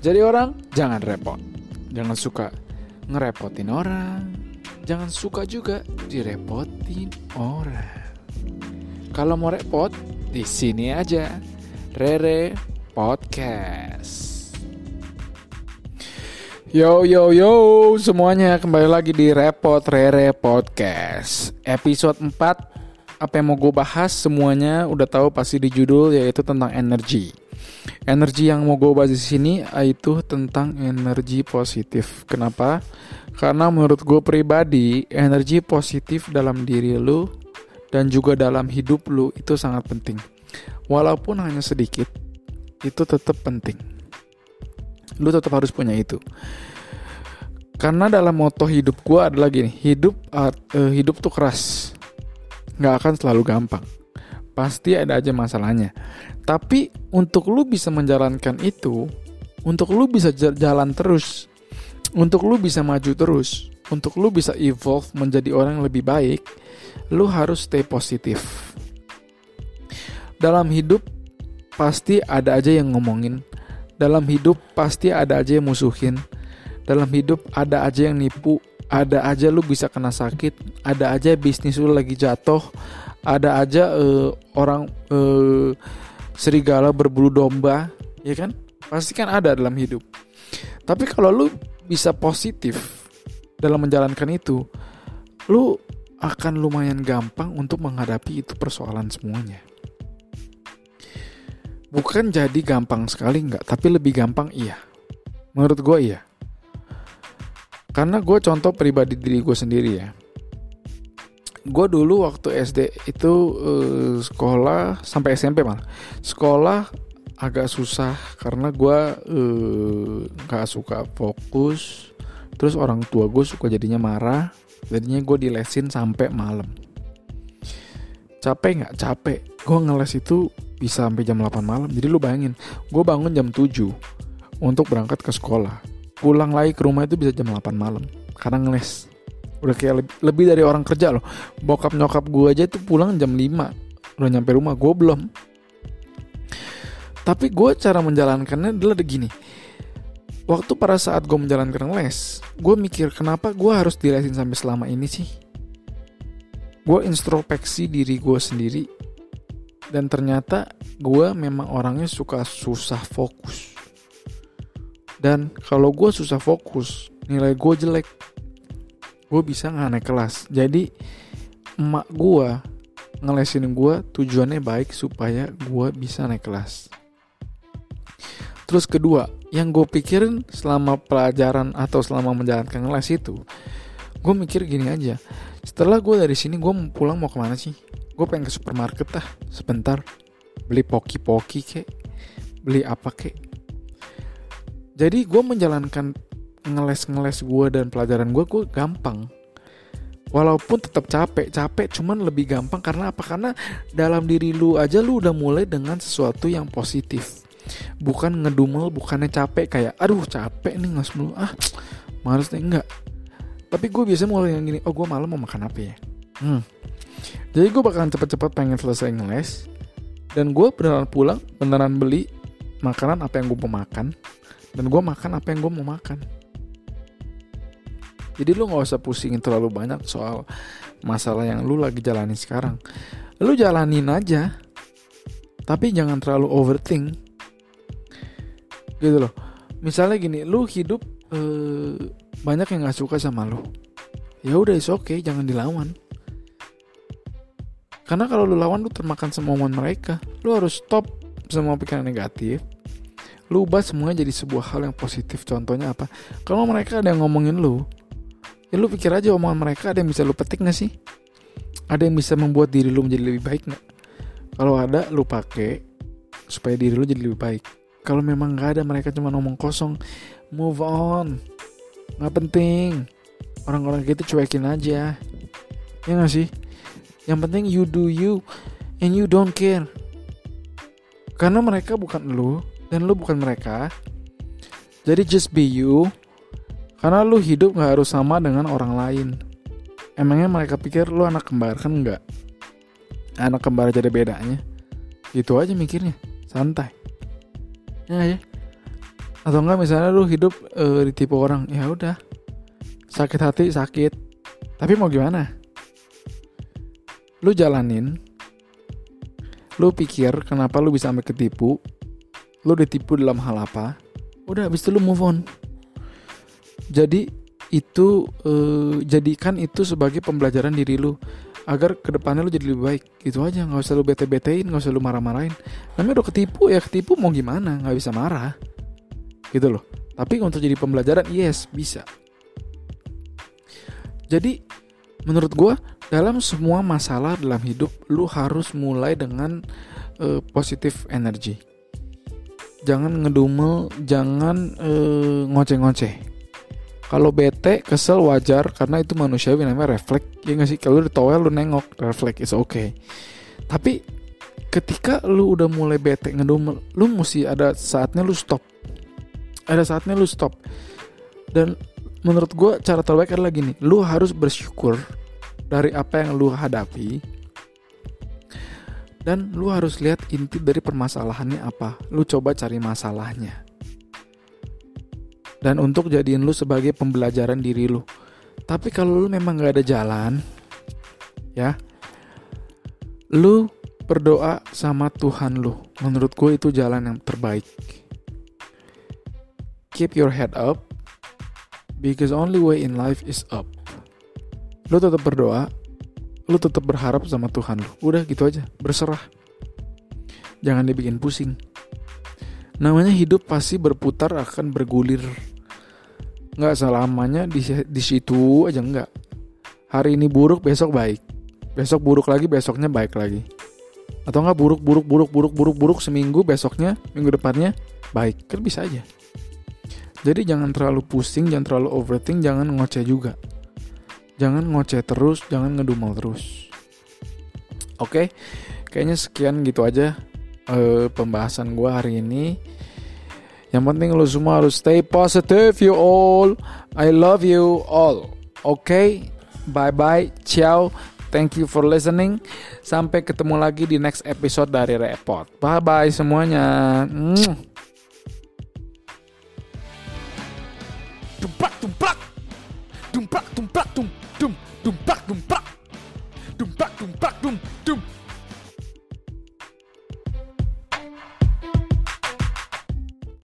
Jadi orang jangan repot. Jangan suka ngerepotin orang. Jangan suka juga direpotin orang. Kalau mau repot, di sini aja. Rere Podcast. Yo yo yo semuanya kembali lagi di Repot Rere Podcast Episode 4 Apa yang mau gue bahas semuanya udah tahu pasti di judul yaitu tentang energi Energi yang mau gue bahas di sini itu tentang energi positif. Kenapa? Karena menurut gue pribadi, energi positif dalam diri lu dan juga dalam hidup lu itu sangat penting. Walaupun hanya sedikit, itu tetap penting. Lu tetap harus punya itu. Karena dalam moto hidup gue adalah gini, hidup uh, hidup tuh keras, nggak akan selalu gampang pasti ada aja masalahnya. Tapi untuk lu bisa menjalankan itu, untuk lu bisa jalan terus, untuk lu bisa maju terus, untuk lu bisa evolve menjadi orang yang lebih baik, lu harus stay positif. Dalam hidup pasti ada aja yang ngomongin. Dalam hidup pasti ada aja yang musuhin. Dalam hidup ada aja yang nipu, ada aja lu bisa kena sakit, ada aja bisnis lu lagi jatuh, ada aja uh, orang uh, serigala berbulu domba, ya kan? Pasti kan ada dalam hidup. Tapi kalau lu bisa positif dalam menjalankan itu, lu akan lumayan gampang untuk menghadapi itu persoalan semuanya. Bukan jadi gampang sekali nggak, tapi lebih gampang iya. Menurut gue iya. Karena gue contoh pribadi diri gue sendiri ya. Gue dulu waktu SD itu uh, sekolah sampai SMP malah. Sekolah agak susah karena gue nggak uh, suka fokus. Terus orang tua gue suka jadinya marah. Jadinya gue dilesin sampai malam. Capek nggak? Capek. Gue ngeles itu bisa sampai jam 8 malam. Jadi lu bayangin gue bangun jam 7 untuk berangkat ke sekolah pulang lagi ke rumah itu bisa jam 8 malam. Karena ngeles. Udah kayak lebih, lebih dari orang kerja loh. Bokap nyokap gue aja tuh pulang jam 5 udah nyampe rumah gue belum. Tapi gue cara menjalankannya adalah begini waktu pada saat gue menjalankan les gue mikir kenapa gue harus dilesin sampai selama ini sih? Gue introspeksi diri gue sendiri. Dan ternyata gue memang orangnya suka susah fokus dan kalau gue susah fokus nilai gue jelek. Gue bisa nggak naik kelas. Jadi emak gue ngelesin gue tujuannya baik supaya gue bisa naik kelas. Terus kedua yang gue pikirin selama pelajaran atau selama menjalankan kelas itu gue mikir gini aja. Setelah gue dari sini gue pulang mau ke mana sih? Gue pengen ke supermarket ah sebentar. Beli poki-poki kek. Beli apa kek jadi gue menjalankan ngeles-ngeles gue dan pelajaran gue gue gampang. Walaupun tetap capek capek cuman lebih gampang karena apa? Karena dalam diri lu aja lu udah mulai dengan sesuatu yang positif. Bukan ngedumel bukannya capek kayak aduh capek nih nggak mulu ah males nih. Enggak. Tapi gue biasa mulai yang gini oh gue malam mau makan apa ya? Hmm. jadi gue bakalan cepet-cepet pengen selesai ngeles dan gue beneran pulang beneran beli makanan apa yang gue mau makan dan gue makan apa yang gue mau makan jadi lu nggak usah pusingin terlalu banyak soal masalah yang lu lagi jalani sekarang. Lu jalanin aja. Tapi jangan terlalu overthink. Gitu loh. Misalnya gini, lu hidup eh, banyak yang nggak suka sama lu. Ya udah is oke, okay, jangan dilawan. Karena kalau lu lawan lu termakan semua omongan mereka. Lu harus stop semua pikiran negatif. Lu ubah semuanya jadi sebuah hal yang positif. Contohnya apa? Kalau mereka ada yang ngomongin lu, ya lu pikir aja omongan mereka ada yang bisa lu petik gak sih? Ada yang bisa membuat diri lu menjadi lebih baik gak kalau ada lu pakai supaya diri lu jadi lebih baik. Kalau memang gak ada mereka cuma ngomong kosong. Move on. Nggak penting. Orang-orang gitu cuekin aja. Ya gak sih? Yang penting you do you and you don't care. Karena mereka bukan lu dan lu bukan mereka jadi just be you karena lu hidup gak harus sama dengan orang lain. Emangnya mereka pikir lu anak kembar kan enggak? Anak kembar aja ada bedanya. Itu aja mikirnya, santai. Ya ya. atau enggak misalnya lu hidup uh, ditipu orang ya udah sakit hati sakit tapi mau gimana lu jalanin lu pikir kenapa lu bisa sampai ketipu lu ditipu dalam hal apa udah habis itu lu move on. Jadi itu uh, jadikan itu sebagai pembelajaran diri lu agar ke depannya lu jadi lebih baik. Gitu aja nggak usah lu bete-betein nggak usah lu marah-marahin. Namanya udah ketipu ya ketipu mau gimana? Nggak bisa marah. Gitu loh. Tapi untuk jadi pembelajaran yes bisa. Jadi menurut gue dalam semua masalah dalam hidup lu harus mulai dengan uh, positif energi jangan ngedumel jangan uh, ngoceh-ngoceh. Kalau bete kesel wajar karena itu manusiawi namanya refleks. Ya nggak sih? Kalau lu towel lu nengok refleks is okay. tapi ketika lu udah mulai bete ngedumel lu mesti ada saatnya lu stop. Ada saatnya lu stop. Dan menurut gue cara terbaik adalah gini. Lu harus bersyukur dari apa yang lu hadapi dan lu harus lihat inti dari permasalahannya apa lu coba cari masalahnya dan untuk jadiin lu sebagai pembelajaran diri lu. Tapi kalau lu memang gak ada jalan, ya, lu berdoa sama Tuhan lu. Menurut gue itu jalan yang terbaik. Keep your head up, because only way in life is up. Lu tetap berdoa, lu tetap berharap sama Tuhan lu. Udah gitu aja, berserah. Jangan dibikin pusing. Namanya hidup pasti berputar akan bergulir. Nggak selamanya di di situ aja nggak. Hari ini buruk besok baik. Besok buruk lagi besoknya baik lagi. Atau nggak buruk buruk buruk buruk buruk buruk seminggu besoknya minggu depannya baik. Kan bisa aja. Jadi jangan terlalu pusing jangan terlalu overthink jangan ngoceh juga jangan ngoceh terus jangan ngedumel terus oke kayaknya sekian gitu aja uh, pembahasan gue hari ini yang penting lo semua harus stay positive you all. I love you all. Oke, okay? bye bye, ciao. Thank you for listening. Sampai ketemu lagi di next episode dari Repot. Bye bye semuanya. Dumpak, dumpak, dumpak, dumpak, dum dum back dum back